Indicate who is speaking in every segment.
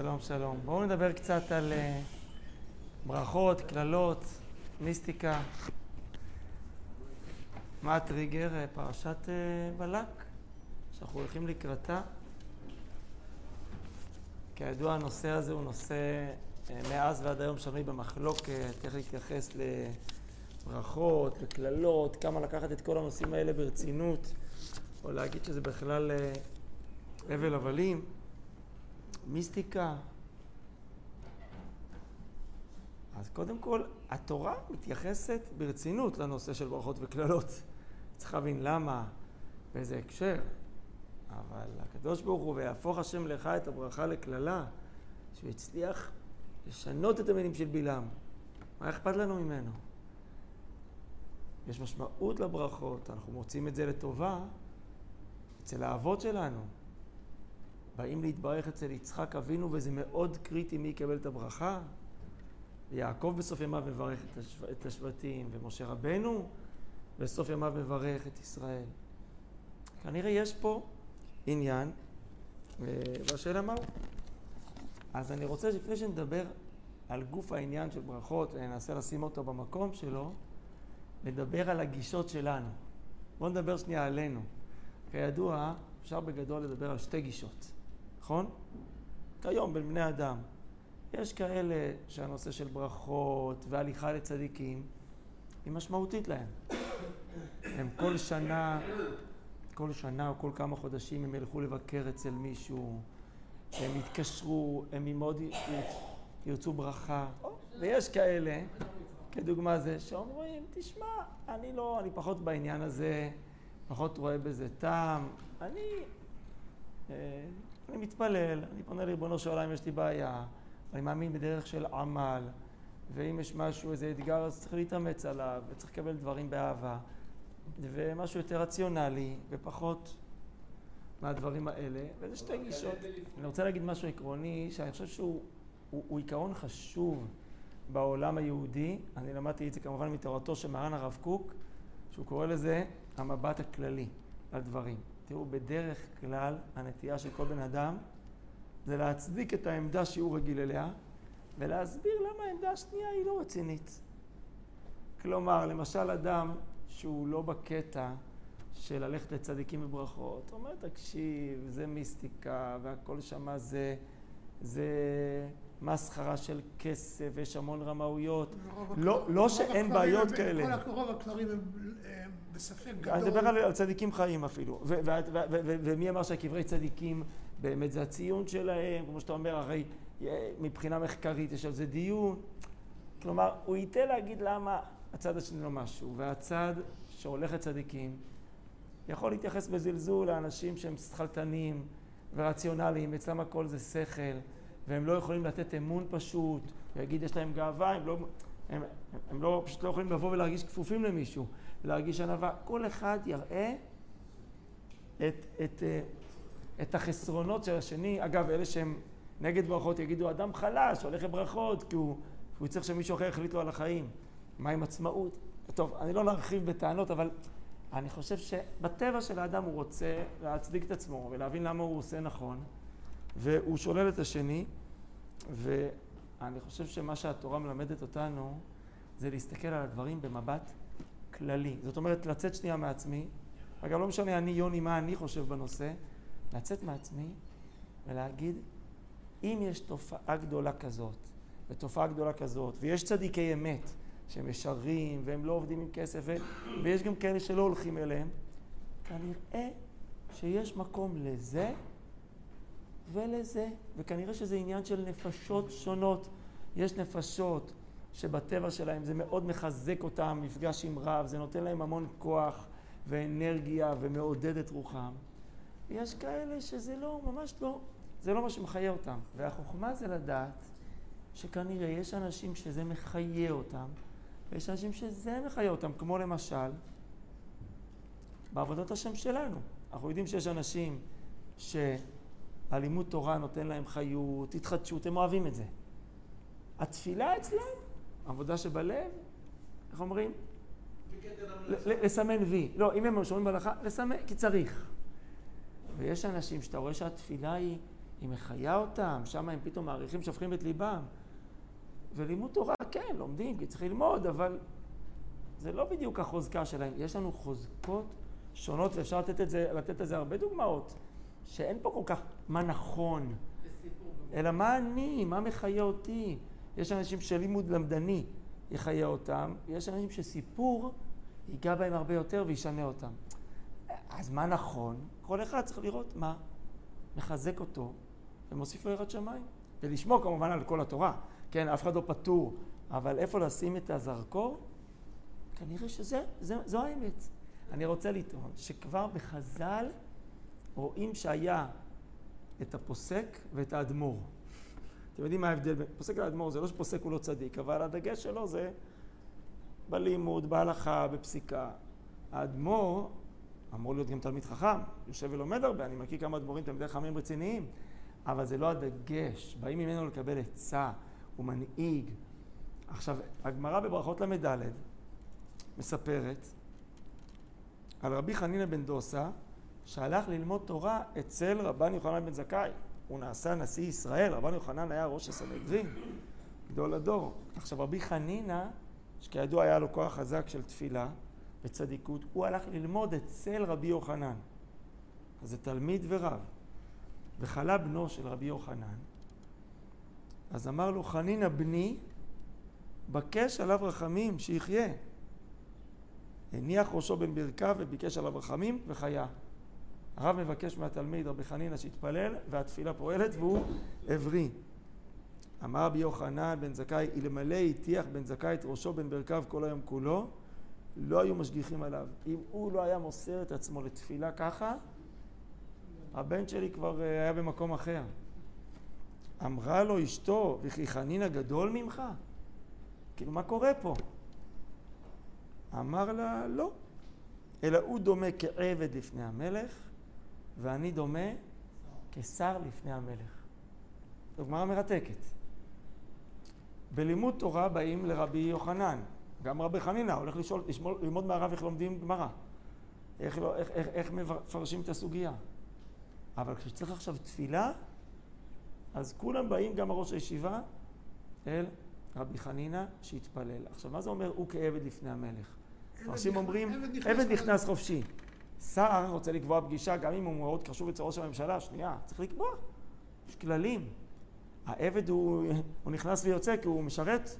Speaker 1: שלום, שלום. בואו נדבר קצת על אה, ברכות, קללות, מיסטיקה. מה הטריגר? אה, פרשת אה, בלק, שאנחנו הולכים לקראתה. כידוע, הנושא הזה הוא נושא מאז ועד היום שנוי במחלוקת, איך להתייחס לברכות, לקללות, כמה לקחת את כל הנושאים האלה ברצינות, או להגיד שזה בכלל הבל הבלים. מיסטיקה. אז קודם כל, התורה מתייחסת ברצינות לנושא של ברכות וקללות. צריך להבין למה, באיזה הקשר. אבל הקדוש ברוך הוא, ויהפוך השם לך את הברכה לקללה, שהוא הצליח לשנות את המינים של בלעם. מה אכפת לנו ממנו? יש משמעות לברכות, אנחנו מוצאים את זה לטובה אצל האבות שלנו. באים להתברך אצל יצחק אבינו, וזה מאוד קריטי מי יקבל את הברכה. יעקב בסוף ימיו מברך את השבטים, ומשה רבנו בסוף ימיו מברך את ישראל. כנראה יש פה עניין, והשאלה מה הוא. אז אני רוצה, לפני שנדבר על גוף העניין של ברכות, ננסה לשים אותו במקום שלו, לדבר על הגישות שלנו. בואו נדבר שנייה עלינו. כידוע, אפשר בגדול לדבר על שתי גישות. נכון? כיום בין בני אדם. יש כאלה שהנושא של ברכות והליכה לצדיקים היא משמעותית להם. הם כל שנה, כל שנה או כל כמה חודשים הם ילכו לבקר אצל מישהו, הם יתקשרו, הם מאוד ירצו ברכה. ויש כאלה, כדוגמה זה, שאומרים, תשמע, אני לא, אני פחות בעניין הזה, פחות רואה בזה טעם, אני... אני מתפלל, אני פונה לריבונו של עולם יש לי בעיה, אני מאמין בדרך של עמל, ואם יש משהו, איזה אתגר, אז צריך להתאמץ עליו, וצריך לקבל דברים באהבה, ומשהו יותר רציונלי, ופחות מהדברים האלה, וזה שתי גישות. אני רוצה להגיד משהו עקרוני, שאני חושב שהוא הוא, הוא עיקרון חשוב בעולם היהודי. אני למדתי את זה כמובן מתורתו של מרן הרב קוק, שהוא קורא לזה המבט הכללי על דברים. תראו, בדרך כלל הנטייה של כל בן אדם זה להצדיק את העמדה שהוא רגיל אליה ולהסביר למה העמדה השנייה היא לא רצינית. כלומר, למשל אדם שהוא לא בקטע של ללכת לצדיקים בברכות, אומר, תקשיב, זה מיסטיקה והכל שמה זה, זה מסחרה של כסף, ויש המון רמאויות. לא, לא שאין בעיות כאלה.
Speaker 2: רוב הכלרים הם בספק גדול.
Speaker 1: אני מדבר על צדיקים חיים אפילו. ומי אמר שהקברי צדיקים באמת זה הציון שלהם, כמו שאתה אומר, הרי אה, מבחינה מחקרית יש על זה דיון. כלומר, הוא ייתן להגיד למה הצד השני לא משהו, והצד שהולך לצדיקים יכול להתייחס בזלזול לאנשים שהם שכלתנים ורציונליים, אצלם הכל זה שכל. והם לא יכולים לתת אמון פשוט, ויגיד יש להם גאווה, הם לא, הם, הם לא, פשוט לא יכולים לבוא ולהרגיש כפופים למישהו, להרגיש ענווה. כל אחד יראה את, את, אה, את החסרונות של השני. אגב, אלה שהם נגד ברכות יגידו, אדם חלש, הולך לברכות, כי הוא, הוא צריך שמישהו אחר יחליט לו על החיים. מה עם עצמאות? טוב, אני לא נרחיב בטענות, אבל אני חושב שבטבע של האדם הוא רוצה להצדיק את עצמו ולהבין למה הוא עושה נכון. והוא שולל את השני, ואני חושב שמה שהתורה מלמדת אותנו זה להסתכל על הדברים במבט כללי. זאת אומרת, לצאת שנייה מעצמי, אגב, לא משנה אני, יוני, מה אני חושב בנושא, לצאת מעצמי ולהגיד, אם יש תופעה גדולה כזאת, ותופעה גדולה כזאת, ויש צדיקי אמת שהם ישרים והם לא עובדים עם כסף. ויש גם כאלה שלא הולכים אליהם, כנראה שיש מקום לזה ולזה, וכנראה שזה עניין של נפשות שונות. יש נפשות שבטבע שלהם זה מאוד מחזק אותם, מפגש עם רב, זה נותן להם המון כוח ואנרגיה ומעודד את רוחם. ויש כאלה שזה לא, ממש לא, זה לא מה שמחיה אותם. והחוכמה זה לדעת שכנראה יש אנשים שזה מחיה אותם, ויש אנשים שזה מחיה אותם, כמו למשל בעבודת השם שלנו. אנחנו יודעים שיש אנשים ש... הלימוד תורה נותן להם חיות, התחדשות, הם אוהבים את זה. התפילה אצלם, עבודה שבלב, איך אומרים? לסמן וי. לא, אם הם שומעים בהלכה, לסמן, כי צריך. ויש אנשים שאתה רואה שהתפילה היא, היא מחיה אותם, שם הם פתאום מעריכים, שופכים את ליבם. ולימוד תורה, כן, לומדים, כי צריך ללמוד, אבל זה לא בדיוק החוזקה שלהם. יש לנו חוזקות שונות, ואפשר לתת את זה, לתת את זה הרבה דוגמאות, שאין פה כל כך מה נכון, אלא מה אני, מה מחיה אותי. יש אנשים שלימוד למדני יחיה אותם, יש אנשים שסיפור ייגע בהם הרבה יותר וישנה אותם. אז מה נכון? כל אחד צריך לראות מה מחזק אותו ומוסיף לו יראת שמיים. ולשמור כמובן על כל התורה. כן, אף אחד לא פטור, אבל איפה לשים את הזרקור? כנראה שזו האמת. אני רוצה לטעון שכבר בחז"ל רואים שהיה את הפוסק ואת האדמו"ר. אתם יודעים מה ההבדל בין פוסק לאדמו"ר? זה לא שפוסק הוא לא צדיק, אבל הדגש שלו זה בלימוד, בהלכה, בפסיקה. האדמו"ר אמור להיות גם תלמיד חכם, יושב ולומד הרבה, אני מכיר כמה אדמו"רים תלמידי חכמים רציניים, אבל זה לא הדגש, באים ממנו לקבל עצה, הוא מנהיג. עכשיו, הגמרא בברכות ל"ד מספרת על רבי חנינא בן דוסה שהלך ללמוד תורה אצל רבן יוחנן בן זכאי. הוא נעשה נשיא ישראל, רבן יוחנן היה ראש הסנהדרין, גדול הדור. עכשיו רבי חנינא, שכידוע היה לו כוח חזק של תפילה וצדיקות, הוא הלך ללמוד אצל רבי יוחנן. אז זה תלמיד ורב. וחלה בנו של רבי יוחנן, אז אמר לו חנינא בני, בקש עליו רחמים שיחיה. הניח ראשו בין ברכיו וביקש עליו רחמים וחיה. הרב מבקש מהתלמיד רבי חנינא שיתפלל והתפילה פועלת והוא הבריא. אמר רבי יוחנן בן זכאי אלמלא הטיח בן זכאי את ראשו בין ברכיו כל היום כולו לא היו משגיחים עליו. אם הוא לא היה מוסר את עצמו לתפילה ככה הבן שלי כבר אה, היה במקום אחר. אמרה לו אשתו וכי חנינא גדול ממך? כאילו מה קורה פה? אמר לה לא אלא הוא דומה כעבד לפני המלך ואני דומה כשר לפני המלך. זו גמרא מרתקת. בלימוד תורה באים לרבי יוחנן, גם רבי חנינא הולך לשאול, לשמול, ללמוד מהרב איך לומדים גמרא, איך, לא, איך, איך, איך מפרשים את הסוגיה. אבל כשצריך עכשיו תפילה, אז כולם באים, גם הראש הישיבה, אל רבי חנינא שיתפלל. עכשיו, מה זה אומר הוא כעבד לפני המלך? מפרשים אומרים, עבד נכנס חופשי. שר רוצה לקבוע פגישה, גם אם הוא מאוד קשור אצל ראש הממשלה, שנייה, צריך לקבוע. יש כללים. העבד הוא, הוא נכנס ויוצא כי הוא משרת,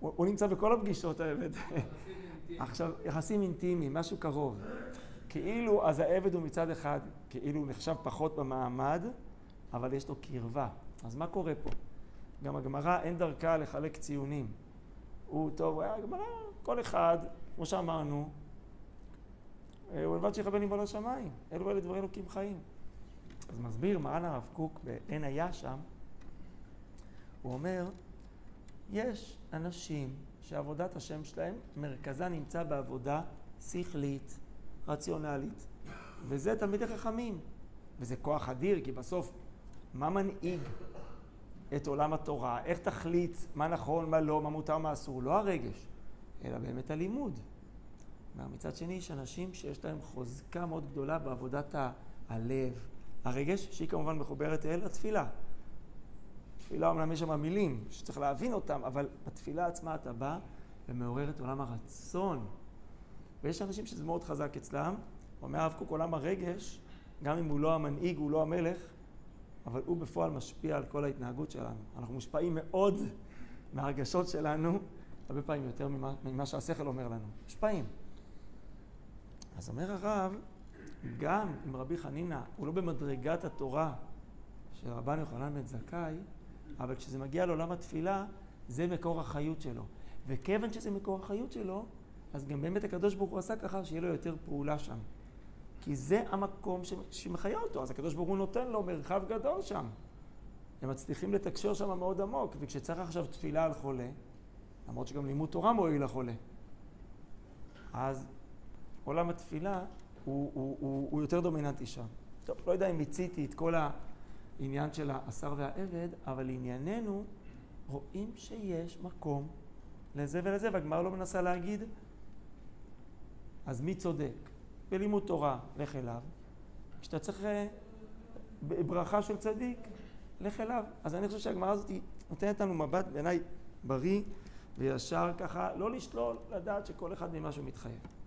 Speaker 1: הוא, הוא נמצא בכל הפגישות העבד. עכשיו, יחסים אינטימיים, משהו קרוב. כאילו, אז העבד הוא מצד אחד, כאילו הוא נחשב פחות במעמד, אבל יש לו קרבה. אז מה קורה פה? גם הגמרא אין דרכה לחלק ציונים. הוא טוב, הגמרא, כל אחד, כמו שאמרנו, אה, הוא לבד שיכבד נבוא לשמיים, אלו אלה דברי אלוקים חיים. אז מסביר מרן הרב קוק בעין היה שם, הוא אומר, יש אנשים שעבודת השם שלהם, מרכזה נמצא בעבודה שכלית, רציונלית, וזה תלמידי חכמים, וזה כוח אדיר, כי בסוף, מה מנהיג את עולם התורה? איך תחליט מה נכון, מה לא, מה מותר, מה אסור? לא הרגש, אלא באמת הלימוד. מצד שני, יש אנשים שיש להם חוזקה מאוד גדולה בעבודת הלב, הרגש, שהיא כמובן מחוברת אל התפילה. תפילה אומנם יש שם מילים שצריך להבין אותם, אבל בתפילה עצמה אתה בא ומעורר את עולם הרצון. ויש אנשים שזה מאוד חזק אצלם. אומר הרב קוק, עולם הרגש, גם אם הוא לא המנהיג, הוא לא המלך, אבל הוא בפועל משפיע על כל ההתנהגות שלנו. אנחנו מושפעים מאוד מהרגשות שלנו, הרבה פעמים יותר ממה, ממה שהשכל אומר לנו. מושפעים. אז אומר הרב, גם אם רבי חנינא הוא לא במדרגת התורה של רבן יוחנן בן זכאי, אבל כשזה מגיע לעולם התפילה, זה מקור החיות שלו. וכיוון שזה מקור החיות שלו, אז גם באמת הקדוש ברוך הוא עשה ככה שיהיה לו יותר פעולה שם. כי זה המקום שמחיה אותו, אז הקדוש ברוך הוא נותן לו מרחב גדול שם. הם מצליחים לתקשר שם מאוד עמוק, וכשצריך עכשיו תפילה על חולה, למרות שגם לימוד תורה מועיל לחולה, אז עולם התפילה הוא, הוא, הוא, הוא יותר דומיננטי שם. טוב, לא יודע אם מיציתי את כל העניין של השר והעבד, אבל לענייננו רואים שיש מקום לזה ולזה, והגמרא לא מנסה להגיד, אז מי צודק? בלימוד תורה, לך אליו. כשאתה צריך אה, ברכה של צדיק, לך אליו. אז אני חושב שהגמרא הזאת נותנת לנו מבט בעיניי בריא וישר ככה, לא לשלול, לדעת שכל אחד ממה שהוא מתחייב.